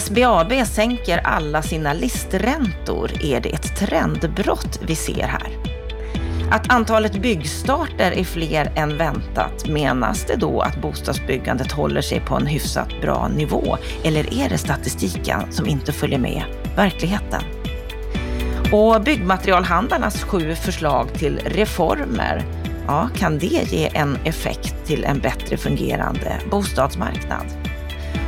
SBAB sänker alla sina listräntor. Är det ett trendbrott vi ser här? Att antalet byggstarter är fler än väntat, menas det då att bostadsbyggandet håller sig på en hyfsat bra nivå? Eller är det statistiken som inte följer med verkligheten? Och byggmaterialhandlarnas sju förslag till reformer, ja, kan det ge en effekt till en bättre fungerande bostadsmarknad?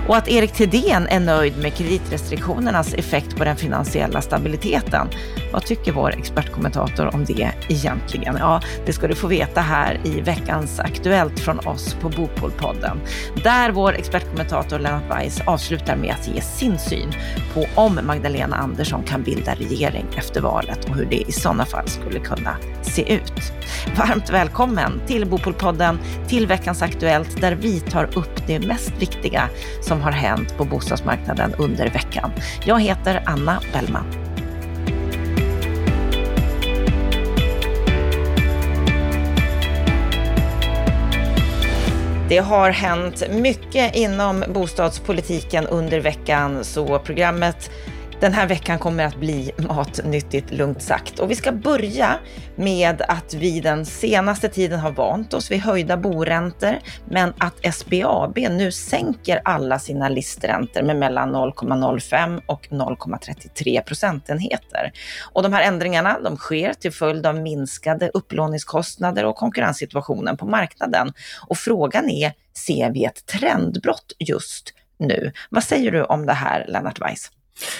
Och att Erik Thedéen är nöjd med kreditrestriktionernas effekt på den finansiella stabiliteten. Vad tycker vår expertkommentator om det egentligen? Ja, det ska du få veta här i veckans Aktuellt från oss på Bopolpodden. Där vår expertkommentator Lennart Weiss avslutar med att ge sin syn på om Magdalena Andersson kan bilda regering efter valet och hur det i sådana fall skulle kunna se ut. Varmt välkommen till Bopolpodden, till veckans Aktuellt där vi tar upp det mest viktiga som som har hänt på bostadsmarknaden under veckan. Jag heter Anna Bellman. Det har hänt mycket inom bostadspolitiken under veckan, så programmet den här veckan kommer att bli matnyttigt, lugnt sagt. Och vi ska börja med att vi den senaste tiden har vant oss vid höjda boräntor, men att SBAB nu sänker alla sina listräntor med mellan 0,05 och 0,33 procentenheter. Och de här ändringarna de sker till följd av minskade upplåningskostnader och konkurrenssituationen på marknaden. Och frågan är, ser vi ett trendbrott just nu? Vad säger du om det här, Lennart Weiss?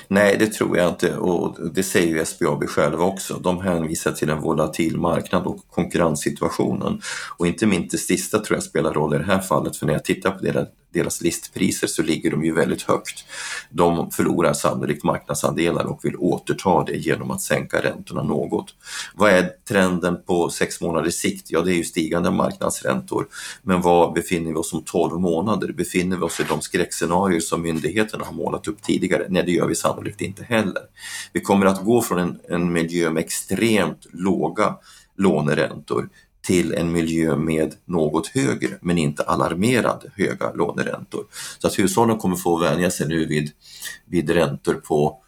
Nej, det tror jag inte och det säger ju SBAB själva också. De hänvisar till en volatil marknad och konkurrenssituationen. Och inte minst det sista tror jag spelar roll i det här fallet, för när jag tittar på deras, deras listpriser så ligger de ju väldigt högt. De förlorar sannolikt marknadsandelar och vill återta det genom att sänka räntorna något. Vad är trenden på sex månaders sikt? Ja, det är ju stigande marknadsräntor. Men var befinner vi oss om 12 månader? Befinner vi oss i de skräckscenarier som myndigheterna har målat upp tidigare? Nej, det gör vi sannolikt inte heller. Vi kommer att gå från en, en miljö med extremt låga låneräntor till en miljö med något högre, men inte alarmerande höga låneräntor. Så att hushållen kommer få vänja sig nu vid, vid räntor på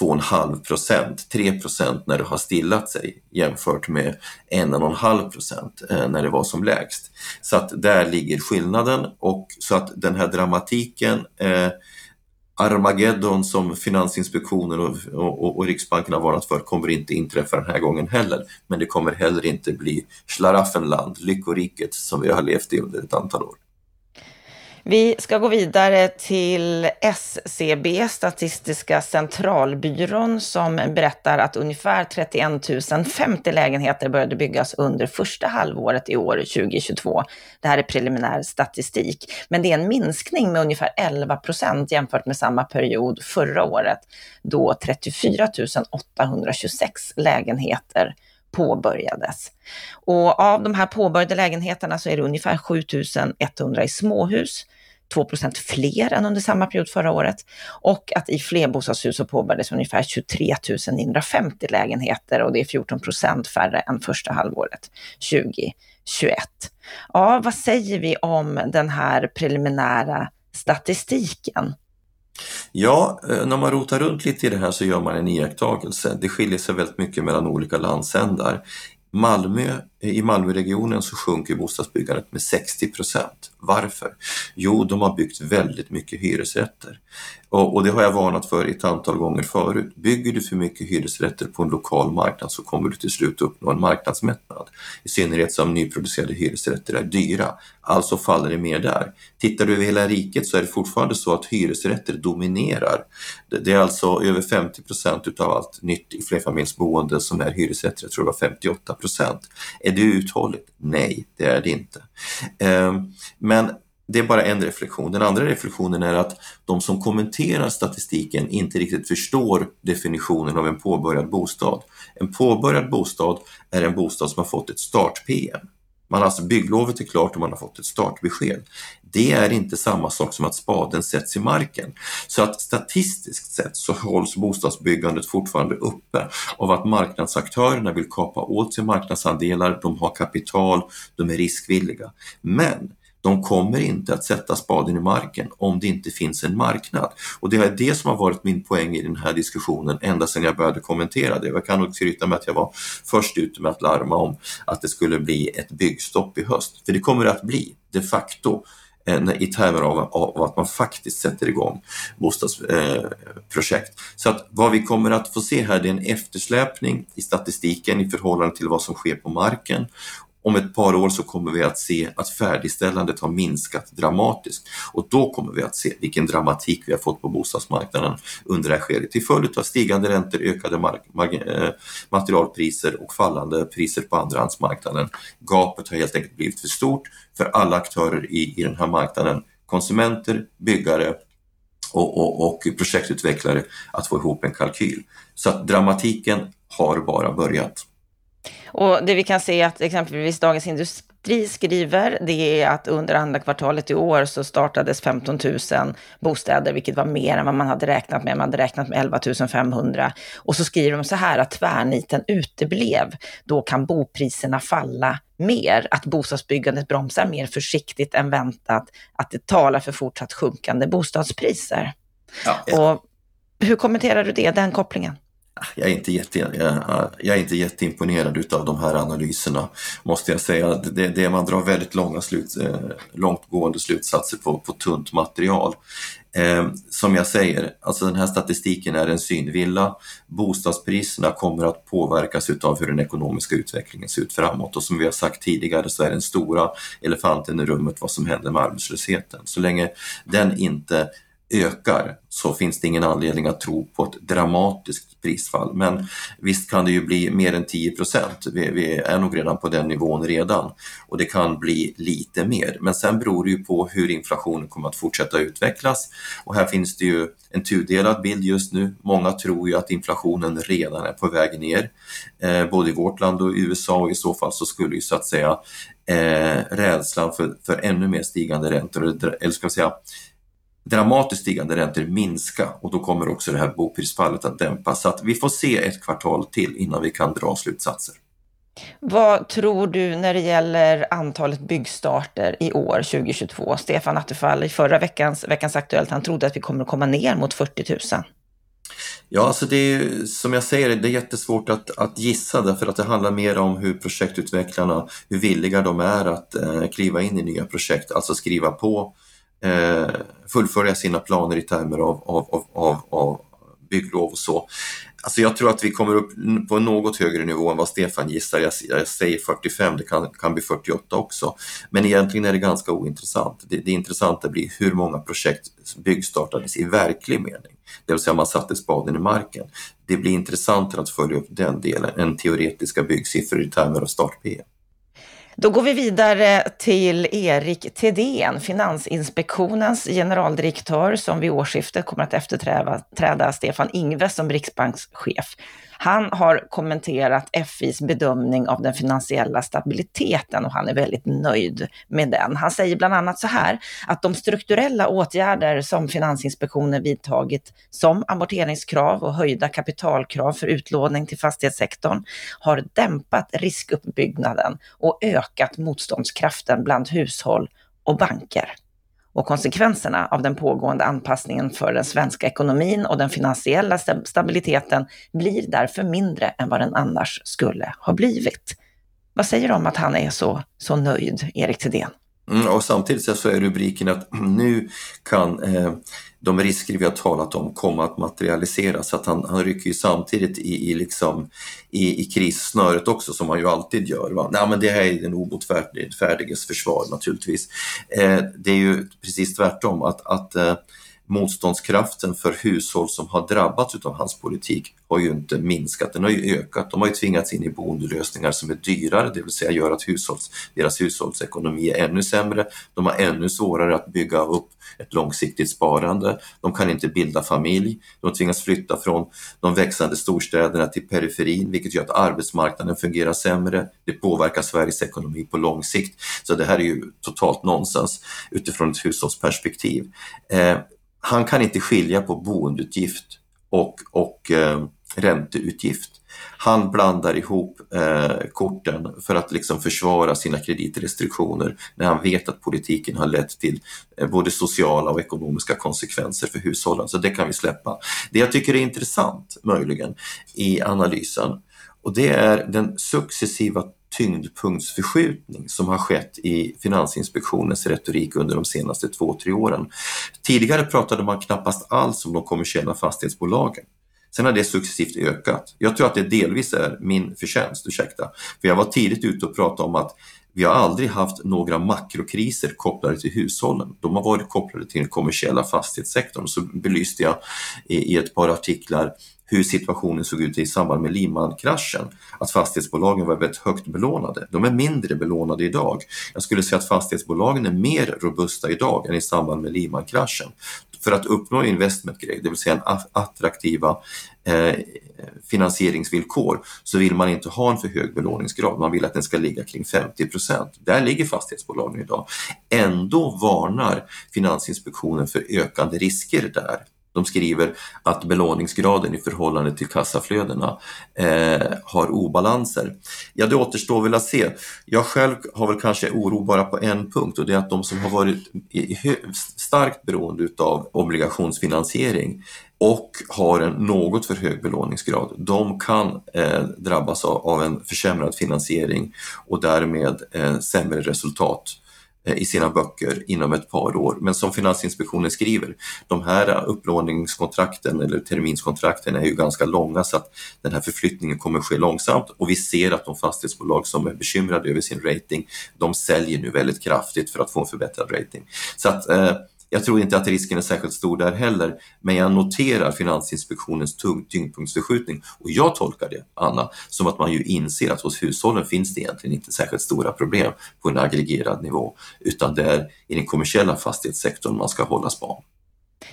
2,5 procent, 3 procent när det har stillat sig jämfört med 1,5 procent eh, när det var som lägst. Så att där ligger skillnaden och så att den här dramatiken eh, Armageddon som Finansinspektionen och, och, och, Riksbanken har varnat för kommer inte inträffa den här gången heller. Men det kommer heller inte bli Schlaraffenland, lyckoriket som vi har levt i under ett antal år. Vi ska gå vidare till SCB, Statistiska centralbyrån, som berättar att ungefär 31 050 lägenheter började byggas under första halvåret i år, 2022. Det här är preliminär statistik, men det är en minskning med ungefär 11 procent jämfört med samma period förra året, då 34 826 lägenheter påbörjades. Och av de här påbörjade lägenheterna så är det ungefär 7100 i småhus, 2% fler än under samma period förra året och att i flerbostadshus så påbörjades ungefär 23 950 lägenheter och det är 14% färre än första halvåret 2021. Ja, vad säger vi om den här preliminära statistiken? Ja, eh, när man rotar runt lite i det här så gör man en iakttagelse. Det skiljer sig väldigt mycket mellan olika landsändar. Malmö, i Malmöregionen så sjunker bostadsbyggandet med 60 procent. Varför? Jo, de har byggt väldigt mycket hyresrätter. Och, och, det har jag varnat för ett antal gånger förut. Bygger du för mycket hyresrätter på en lokal marknad så kommer du till slut uppnå en marknadsmättnad. I synnerhet som nyproducerade hyresrätter är dyra. Alltså faller det mer där. Tittar du över hela riket så är det fortfarande så att hyresrätter dominerar. Det är alltså över 50 procent utav allt nytt i flerfamiljsboende som är hyresrätter. Jag tror det var 58 procent. Är det uthålligt? Nej, det är det inte. Ehm, men det är bara en reflektion. Den andra reflektionen är att de som kommenterar statistiken inte riktigt förstår definitionen av en påbörjad bostad. En påbörjad bostad är en bostad som har fått ett start-PM. Man alltså bygglovet är klart och man har fått ett startbesked. Det är inte samma sak som att spaden sätts i marken. Så att statistiskt sett så hålls bostadsbyggandet fortfarande uppe av att marknadsaktörerna vill kapa åt sig marknadsandelar, de har kapital, de är riskvilliga. Men de kommer inte att sätta spaden i marken om det inte finns en marknad. Och det är det som har varit min poäng i den här diskussionen ända sedan jag började kommentera det. Jag kan nog skryta med att jag var först ute med att larma om att det skulle bli ett byggstopp i höst. För det kommer det att bli, de facto eh, i termer av, av, att man faktiskt sätter igång bostadsprojekt. Eh, Så att vad vi kommer att få se här det är en eftersläpning i statistiken i förhållande till vad som sker på marken om ett par år så kommer vi att se att färdigställandet har minskat dramatiskt och då kommer vi att se vilken dramatik vi har fått på bostadsmarknaden under det här skedet till följd av stigande räntor, ökade eh, materialpriser och fallande priser på andrahandsmarknaden. Gapet har helt enkelt blivit för stort för alla aktörer i, i den här marknaden. Konsumenter, byggare och, och, och projektutvecklare att få ihop en kalkyl. Så att dramatiken har bara börjat. Och det vi kan se att exempelvis Dagens Industri skriver, det är att under andra kvartalet i år så startades 15 000 bostäder, vilket var mer än vad man hade räknat med. Man hade räknat med 11 500. Och så skriver de så här att tvärniten uteblev. Då kan bopriserna falla mer, att bostadsbyggandet bromsar mer försiktigt än väntat, att det talar för fortsatt sjunkande bostadspriser. Ja. Och hur kommenterar du det, den kopplingen? Jag är inte, jätte, jag, jag är inte jätteimponerad utav de här analyserna, måste jag säga. Det, det man drar väldigt långa slut, eh, långtgående slutsatser på, på tunt material. Eh, som jag säger, alltså den här statistiken är en synvilla. Bostadspriserna kommer att påverkas utav hur den ekonomiska utvecklingen ser ut framåt och som vi har sagt tidigare så är den stora elefanten i rummet vad som händer med arbetslösheten. Så länge den inte ökar så finns det ingen anledning att tro på ett dramatiskt prisfall. Men visst kan det ju bli mer än 10 procent. Vi, vi, är nog redan på den nivån redan och det kan bli lite mer. Men sen beror det ju på hur inflationen kommer att fortsätta utvecklas och här finns det ju en tudelad bild just nu. Många tror ju att inflationen redan är på väg ner, eh, både i vårt land och i USA och i så fall så skulle ju så att säga eh, rädslan för, för ännu mer stigande räntor, eller ska vi säga dramatiskt stigande räntor minska och då kommer också det här boprisfallet att dämpas. Så att vi får se ett kvartal till innan vi kan dra slutsatser. Vad tror du när det gäller antalet byggstarter i år 2022? Stefan Attefall i förra veckans Veckans Aktuellt, han trodde att vi kommer att komma ner mot 40 000. Ja, alltså det är som jag säger, det är jättesvårt att, att gissa därför att det handlar mer om hur projektutvecklarna, hur villiga de är att eh, kliva in i nya projekt, alltså skriva på eh, fullfölja sina planer i termer av, av, av, av, bygglov och så. Alltså jag tror att vi kommer upp på en något högre nivå än vad Stefan gissar. Jag, jag säger 45, det kan, kan bli 48 också. Men egentligen är det ganska ointressant. Det, det intressanta blir hur många projekt byggstartades i verklig mening. Det vill säga man satte spaden i marken. Det blir intressantare att följa upp den delen än teoretiska byggsiffror i termer av start-pm. Då går vi vidare till Erik Thedéen, Finansinspektionens generaldirektör som vid årsskiftet kommer att efterträda Stefan Ingves som riksbankschef. Han har kommenterat FIs bedömning av den finansiella stabiliteten och han är väldigt nöjd med den. Han säger bland annat så här att de strukturella åtgärder som Finansinspektionen vidtagit som amorteringskrav och höjda kapitalkrav för utlåning till fastighetssektorn har dämpat riskuppbyggnaden och ökat motståndskraften bland hushåll och banker och konsekvenserna av den pågående anpassningen för den svenska ekonomin och den finansiella stabiliteten blir därför mindre än vad den annars skulle ha blivit. Vad säger du om att han är så, så nöjd, Erik Thedéen? Mm, och samtidigt så är rubriken att nu kan eh, de risker vi har talat om komma att materialiseras. Så att han, han rycker ju samtidigt i, i, liksom, i, i krissnöret också som han ju alltid gör. Va? Nej, men det här är den obotfärdiges försvar naturligtvis. Eh, det är ju precis tvärtom att, att eh, motståndskraften för hushåll som har drabbats av hans politik har ju inte minskat, den har ju ökat. De har ju tvingats in i boendelösningar som är dyrare, det vill säga gör att hushålls, deras hushållsekonomi är ännu sämre. De har ännu svårare att bygga upp ett långsiktigt sparande. De kan inte bilda familj. De tvingas flytta från de växande storstäderna till periferin, vilket gör att arbetsmarknaden fungerar sämre. Det påverkar Sveriges ekonomi på lång sikt. Så det här är ju totalt nonsens utifrån ett hushållsperspektiv. Eh, han kan inte skilja på boendeutgift och, och eh, ränteutgift. Han blandar ihop eh, korten för att liksom försvara sina kreditrestriktioner när han vet att politiken har lett till eh, både sociala och ekonomiska konsekvenser för hushållen. Så det kan vi släppa. Det jag tycker är intressant möjligen i analysen och det är den successiva tyngdpunktsförskjutning som har skett i Finansinspektionens retorik under de senaste två, tre åren. Tidigare pratade man knappast alls om de kommersiella fastighetsbolagen. Sen har det successivt ökat. Jag tror att det delvis är min förtjänst, ursäkta. För jag var tidigt ute och pratade om att vi har aldrig haft några makrokriser kopplade till hushållen. De har varit kopplade till den kommersiella fastighetssektorn. Så belyste jag i, ett par artiklar hur situationen såg ut i samband med Lehman-kraschen. Att fastighetsbolagen var väldigt högt belånade. De är mindre belånade idag. Jag skulle säga att fastighetsbolagen är mer robusta idag än i samband med Lehman-kraschen för att uppnå investment grade, det vill säga en attraktiva eh, finansieringsvillkor, så vill man inte ha en för hög belåningsgrad. Man vill att den ska ligga kring 50 procent. Där ligger fastighetsbolagen idag. Ändå varnar Finansinspektionen för ökande risker där. De skriver att belåningsgraden i förhållande till kassaflödena eh, har obalanser. Ja, det återstår väl att se. Jag själv har väl kanske oro bara på en punkt och det är att de som har varit starkt beroende av obligationsfinansiering och har en något för hög belåningsgrad, de kan eh, drabbas av, av, en försämrad finansiering och därmed eh, sämre resultat Eh, Eh, i sina böcker inom ett par år. Men som Finansinspektionen skriver, de här upplåningskontrakten eller terminskontrakten är ju ganska långa så att den här förflyttningen kommer ske långsamt och vi ser att de fastighetsbolag som är bekymrade över sin rating, de säljer nu väldigt kraftigt för att få en förbättrad rating. Så att eh, jag tror inte att risken är särskilt stor där heller, men jag noterar Finansinspektionens tyngdpunktsförskjutning och jag tolkar det, Anna, som att man ju inser att hos hushållen finns det egentligen inte särskilt stora problem på en aggregerad nivå, utan det är i den kommersiella fastighetssektorn man ska hålla span.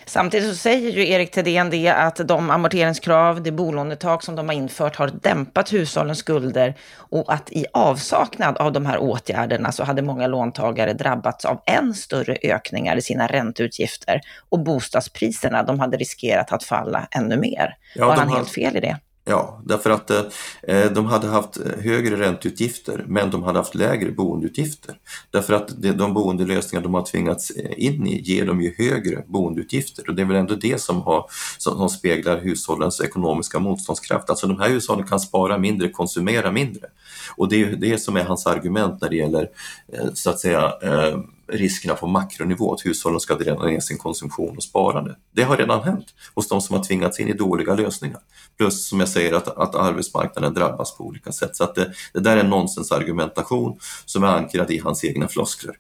Samtidigt så säger ju Erik Thedéen det att de amorteringskrav, det bolånetak som de har infört har dämpat hushållens skulder och att i avsaknad av de här åtgärderna så hade många låntagare drabbats av än större ökningar i sina ränteutgifter och bostadspriserna, de hade riskerat att falla ännu mer. Ja, har han helt fel i det? Ja, därför att eh, eh, de hade haft högre ränteutgifter men de hade haft lägre boendeutgifter. Därför att de, de boendelösningar de har tvingats eh, in i ger dem ju högre boendeutgifter och det är väl ändå det som, har, som, som speglar hushållens ekonomiska motståndskraft. Alltså de här hushållen kan spara mindre, konsumera mindre. Och det är det som är hans argument när det gäller eh, så att säga eh, riskerna på makronivå, att hushållen ska dra ner sin konsumtion och sparande. Det har redan hänt hos de som har tvingats in i dåliga lösningar. Plus som jag säger att, att arbetsmarknaden drabbas på olika sätt. Så att det, det där är en nonsensargumentation som är ankrad i hans egna floskler.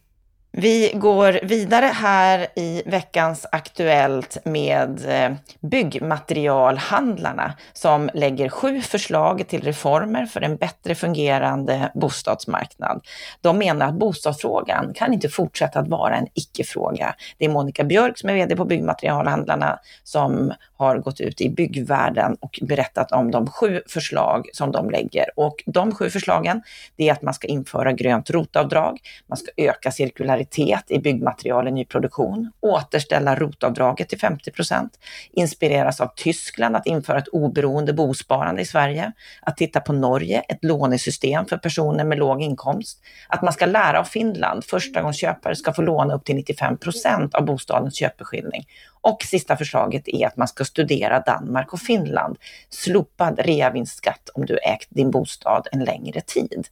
Vi går vidare här i veckans Aktuellt med eh, byggmaterialhandlarna som lägger sju förslag till reformer för en bättre fungerande bostadsmarknad. De menar att bostadsfrågan kan inte fortsätta att vara en icke-fråga. Det är Monica Björk som är VD på Byggmaterialhandlarna som har gått ut i byggvärlden och berättat om de sju förslag som de lägger. Och de sju förslagen, det är att man ska införa grönt rotavdrag, man ska öka cirkulariteten, kvalitet i byggmaterial i nyproduktion, återställa rotavdraget till 50% inspireras av Tyskland att införa ett oberoende bosparande i Sverige, att titta på Norge, ett lånesystem för personer med låg inkomst, att man ska lära av Finland, förstagångsköpare ska få låna upp till 95% av bostadens köpeskilling och sista förslaget är att man ska studera Danmark och Finland. Slopad reavinstskatt om du ägt din bostad en längre tid.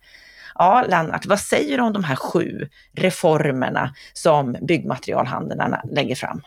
Ja, Lennart, vad säger du om de här sju reformerna som byggmaterialhandlarna lägger fram?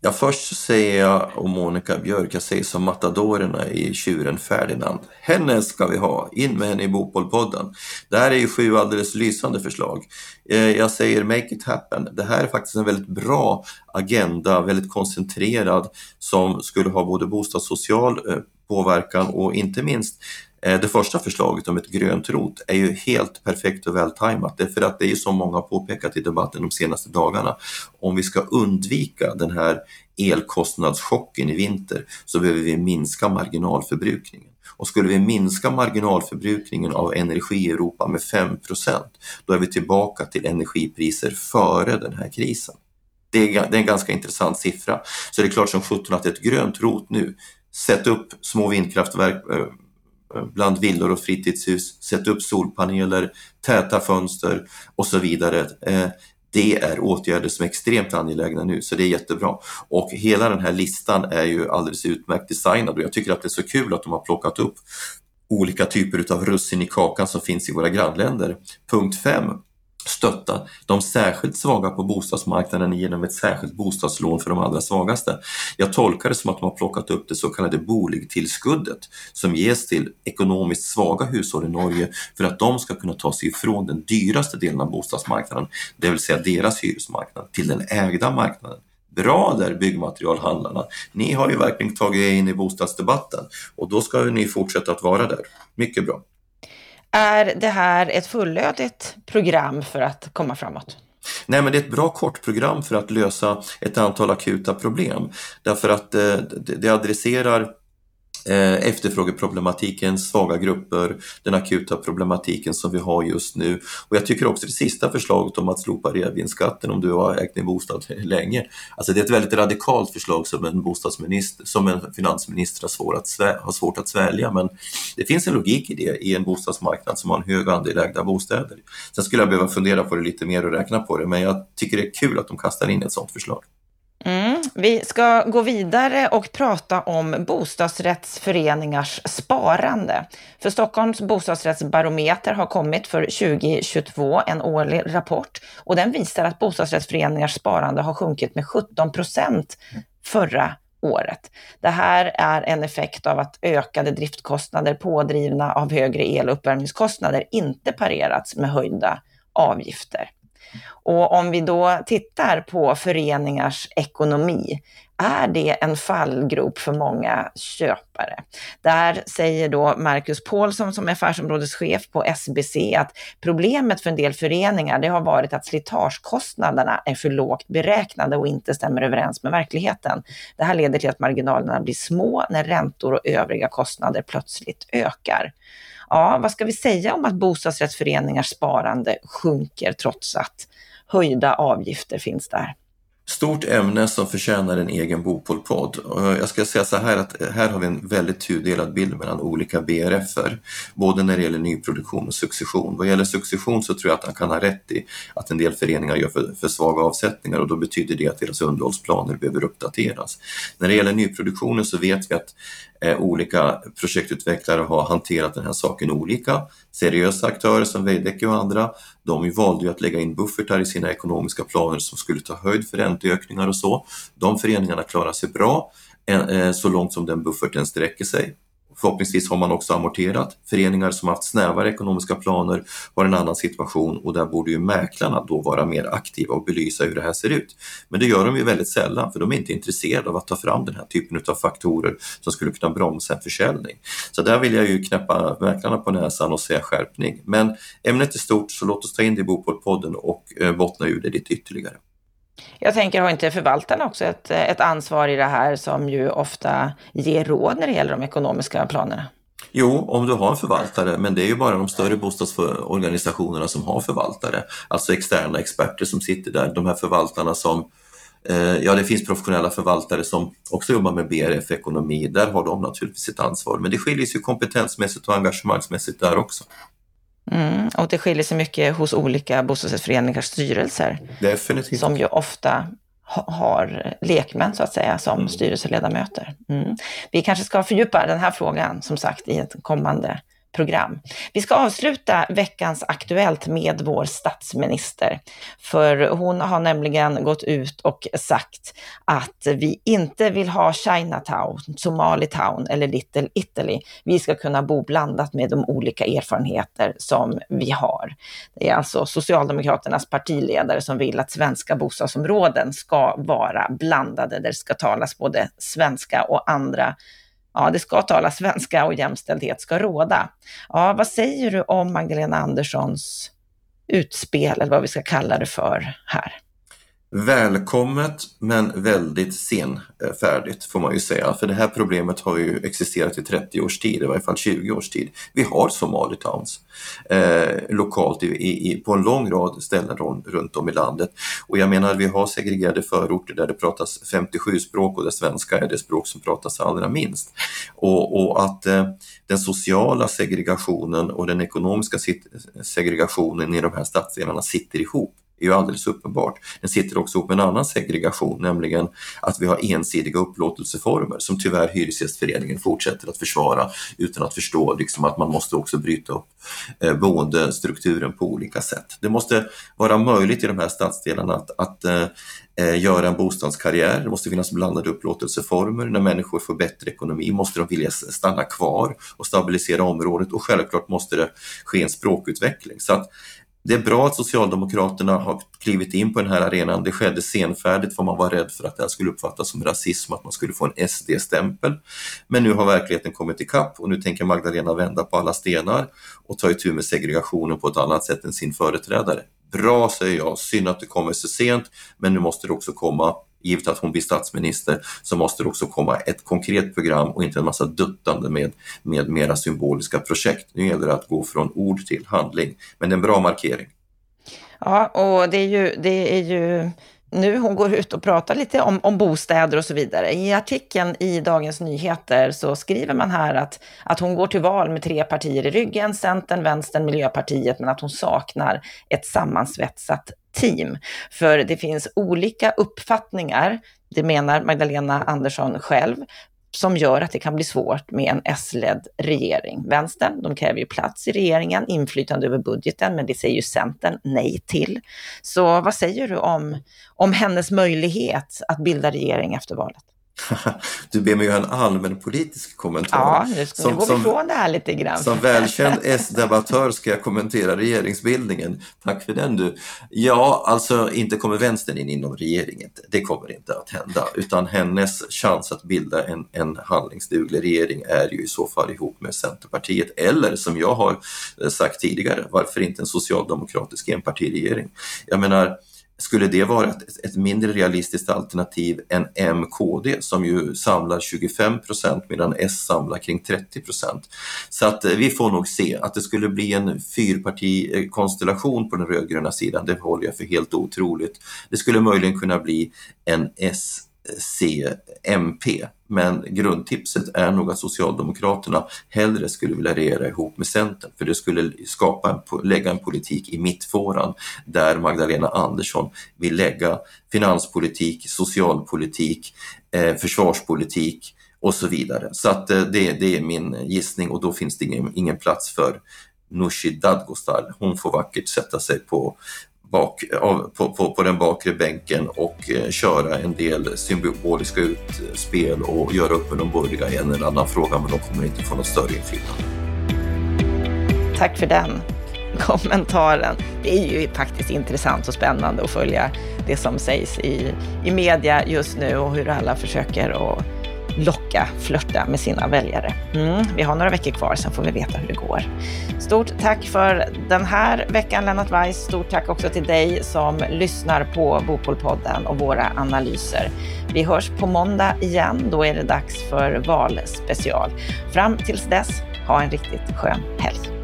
Ja, först så säger jag om Monica Björk, jag säger som matadorerna i Tjuren Ferdinand. Henne ska vi ha, in med henne i Bopolpodden. Det här är ju sju alldeles lysande förslag. Eh, jag säger make it happen. Det här är faktiskt en väldigt bra agenda, väldigt koncentrerad, som skulle ha både bostadssocial eh, påverkan och inte minst Eh, det första förslaget om ett grönt rot är ju helt perfekt och vältajmat. Det är för att det är som många har påpekat i debatten de senaste dagarna. Om vi ska undvika den här elkostnadschocken i vinter så behöver vi minska marginalförbrukningen. Och skulle vi minska marginalförbrukningen av energi i Europa med 5% då är vi tillbaka till energipriser före den här krisen. Det är, det är en ganska intressant siffra. Så det är klart som sjutton att ett grönt rot nu, sätt upp små vindkraftverk eh, bland villor och fritidshus, sätta upp solpaneler, täta fönster och så vidare. Eh, det är åtgärder som är extremt angelägna nu, så det är jättebra. Och hela den här listan är ju alldeles utmärkt designad och jag tycker att det är så kul att de har plockat upp olika typer av russin i kakan som finns i våra grannländer. Punkt 5 stötta de särskilt svaga på bostadsmarknaden genom ett särskilt bostadslån för de allra svagaste. Jag tolkar det som att de har plockat upp det så kallade boligtillskuddet som ges till ekonomiskt svaga hushåll i Norge för att de ska kunna ta sig ifrån den dyraste delen av bostadsmarknaden, det vill säga deras hyresmarknad, till den ägda marknaden. Bra där byggmaterialhandlarna! Ni har ju verkligen tagit er in i bostadsdebatten och då ska ni fortsätta att vara där. Mycket bra! Är det här ett fullödigt program för att komma framåt? Nej, men det är ett bra kortprogram för att lösa ett antal akuta problem. Därför att eh, det adresserar Eh, efterfrågeproblematiken, svaga grupper, den akuta problematiken som vi har just nu. Och jag tycker också det sista förslaget om att slopa reavinstskatten om du har ägt din bostad länge. Alltså det är ett väldigt radikalt förslag som en bostadsminister, som en finansminister har, svår att svä, har svårt att svälja men det finns en logik i det i en bostadsmarknad som har en hög andel ägda bostäder. Sen skulle jag behöva fundera på det lite mer och räkna på det men jag tycker det är kul att de kastar in ett sådant förslag. Mm. Vi ska gå vidare och prata om bostadsrättsföreningars sparande. För Stockholms bostadsrättsbarometer har kommit för 2022, en årlig rapport, och den visar att bostadsrättsföreningars sparande har sjunkit med 17 procent förra året. Det här är en effekt av att ökade driftkostnader pådrivna av högre el och uppvärmningskostnader inte parerats med höjda avgifter. Och om vi då tittar på föreningars ekonomi, är det en fallgrop för många köpare? Där säger då Marcus Paulsson som är affärsområdeschef på SBC att problemet för en del föreningar det har varit att slitagekostnaderna är för lågt beräknade och inte stämmer överens med verkligheten. Det här leder till att marginalerna blir små när räntor och övriga kostnader plötsligt ökar. Ja, vad ska vi säga om att bostadsrättsföreningars sparande sjunker trots att höjda avgifter finns där? Stort ämne som förtjänar en egen Bopolpodd. Eh, jag ska säga så här att eh, här har vi en väldigt tudelad bild mellan olika BRFer, både när det gäller nyproduktion och succession. Vad gäller succession så tror jag att han kan ha rätt i att en del föreningar gör för, för svaga avsättningar och då betyder det att deras underhållsplaner behöver uppdateras. När det gäller nyproduktionen så vet vi att Eh, olika projektutvecklare har hanterat den här saken olika. Seriösa aktörer som Veidekke och andra, de valde ju att lägga in buffertar i sina ekonomiska planer som skulle ta höjd för ränteökningar och så. De föreningarna klarar sig bra eh, eh, så långt som den bufferten sträcker sig. Förhoppningsvis har man också amorterat. Föreningar som haft snävare ekonomiska planer har en annan situation och där borde ju mäklarna då vara mer aktiva och belysa hur det här ser ut. Men det gör de ju väldigt sällan för de är inte intresserade av att ta fram den här typen av faktorer som skulle kunna bromsa en försäljning. Så där vill jag ju knäppa mäklarna på näsan och säga skärpning. Men ämnet är stort så låt oss ta in det i Bopolpodden och eh, bottna ur det lite ytterligare. Jag tänker, har inte förvaltarna också ett, ett ansvar i det här som ju ofta ger råd när det gäller de ekonomiska planerna? Jo, om du har en förvaltare, men det är ju bara de större bostadsorganisationerna som har förvaltare, alltså externa experter som sitter där. De här förvaltarna som eh, Ja, det finns professionella förvaltare som också jobbar med BRF-ekonomi. Där har de naturligtvis ett ansvar, men det skiljer sig kompetensmässigt och engagemangsmässigt där också. Mm, och det skiljer sig mycket hos olika bostadsrättsföreningars styrelser. Definitivt. Som ju ofta har lekmän så att säga som mm. styrelseledamöter. Mm. Vi kanske ska fördjupa den här frågan som sagt i ett kommande program. Vi ska avsluta veckans Aktuellt med vår statsminister. För hon har nämligen gått ut och sagt att vi inte vill ha Chinatown, Somalitown eller Little Italy. Vi ska kunna bo blandat med de olika erfarenheter som vi har. Det är alltså Socialdemokraternas partiledare som vill att svenska bostadsområden ska vara blandade, där det ska talas både svenska och andra ja, det ska tala svenska och jämställdhet ska råda. Ja, vad säger du om Magdalena Anderssons utspel, eller vad vi ska kalla det för här? Välkommet men väldigt senfärdigt får man ju säga. För det här problemet har ju existerat i 30 års tid, i varje fall 20 års tid. Vi har Somali Towns eh, lokalt i, i, på en lång rad ställen runt om i landet. Och jag menar vi har segregerade förorter där det pratas 57 språk och där svenska är det språk som pratas allra minst. Och, och att eh, den sociala segregationen och den ekonomiska segregationen i de här stadsdelarna sitter ihop är ju alldeles uppenbart. Den sitter också ihop med en annan segregation, nämligen att vi har ensidiga upplåtelseformer som tyvärr Hyresgästföreningen fortsätter att försvara utan att förstå liksom, att man måste också bryta upp eh, boendestrukturen på olika sätt. Det måste vara möjligt i de här stadsdelarna att, att eh, eh göra en bostadskarriär, det måste finnas blandade upplåtelseformer. När människor får bättre ekonomi måste de vilja stanna kvar och stabilisera området och självklart måste det ske en språkutveckling. Så att det är bra att Socialdemokraterna har klivit in på den här arenan. Det skedde senfärdigt för man var rädd för att det här skulle uppfattas som rasism, att man skulle få en SD-stämpel. Men nu har verkligheten kommit ikapp och nu tänker Magdalena vända på alla stenar och ta itu med segregationen på ett annat sätt än sin företrädare. Bra säger jag, synd att det kommer så sent, men nu måste det också komma givet att hon blir statsminister, så måste det också komma ett konkret program och inte en massa duttande med, med mera symboliska projekt. Nu gäller det att gå från ord till handling, men det är en bra markering. Ja, och det är ju, det är ju nu hon går ut och pratar lite om, om bostäder och så vidare. I artikeln i Dagens Nyheter så skriver man här att, att hon går till val med tre partier i ryggen, Centern, Vänstern, Miljöpartiet, men att hon saknar ett sammansvetsat team. För det finns olika uppfattningar, det menar Magdalena Andersson själv, som gör att det kan bli svårt med en S-ledd regering. Vänstern, de kräver ju plats i regeringen, inflytande över budgeten, men det säger ju Centern nej till. Så vad säger du om, om hennes möjlighet att bilda regering efter valet? Du ber mig göra en allmänpolitisk kommentar. Ja, nu ska som, gå ifrån det här lite grann. Som välkänd S-debattör ska jag kommentera regeringsbildningen. Tack för den du. Ja, alltså inte kommer vänstern in inom regeringen. Det kommer inte att hända, utan hennes chans att bilda en, en handlingsduglig regering är ju i så fall ihop med Centerpartiet eller som jag har sagt tidigare, varför inte en socialdemokratisk enpartiregering? Jag menar, skulle det vara ett, ett, mindre realistiskt alternativ än MKD som ju samlar 25 procent medan S samlar kring 30 procent. Så att eh, vi får nog se att det skulle bli en fyrpartikonstellation på den rödgröna sidan, det håller jag för helt otroligt. Det skulle möjligen kunna bli en S C-MP. Men grundtipset är nog att Socialdemokraterna hellre skulle vilja regera ihop med Centern för det skulle skapa en, lägga en politik i mittfåran där Magdalena Andersson vill lägga finanspolitik, socialpolitik, eh, försvarspolitik och så vidare. Så att eh, det, det, är min gissning och då finns det ingen, ingen plats för Nooshi Dadgostar. Hon får vackert sätta sig på bak, av, på, på, på, den bakre bänken och eh, köra en del symboliska utspel och göra upp med de borgerliga i en eller annan fråga, men de kommer inte få något större inflytande. Tack för den kommentaren. Det är ju faktiskt intressant och spännande att följa det som sägs i, i media just nu och hur alla försöker att locka, flörta med sina väljare. Mm, vi har några veckor kvar, sen får vi veta hur det går. Stort tack för den här veckan Lennart Weiss. Stort tack också till dig som lyssnar på Bopolpodden och våra analyser. Vi hörs på måndag igen. Då är det dags för valspecial. Fram tills dess, ha en riktigt skön helg.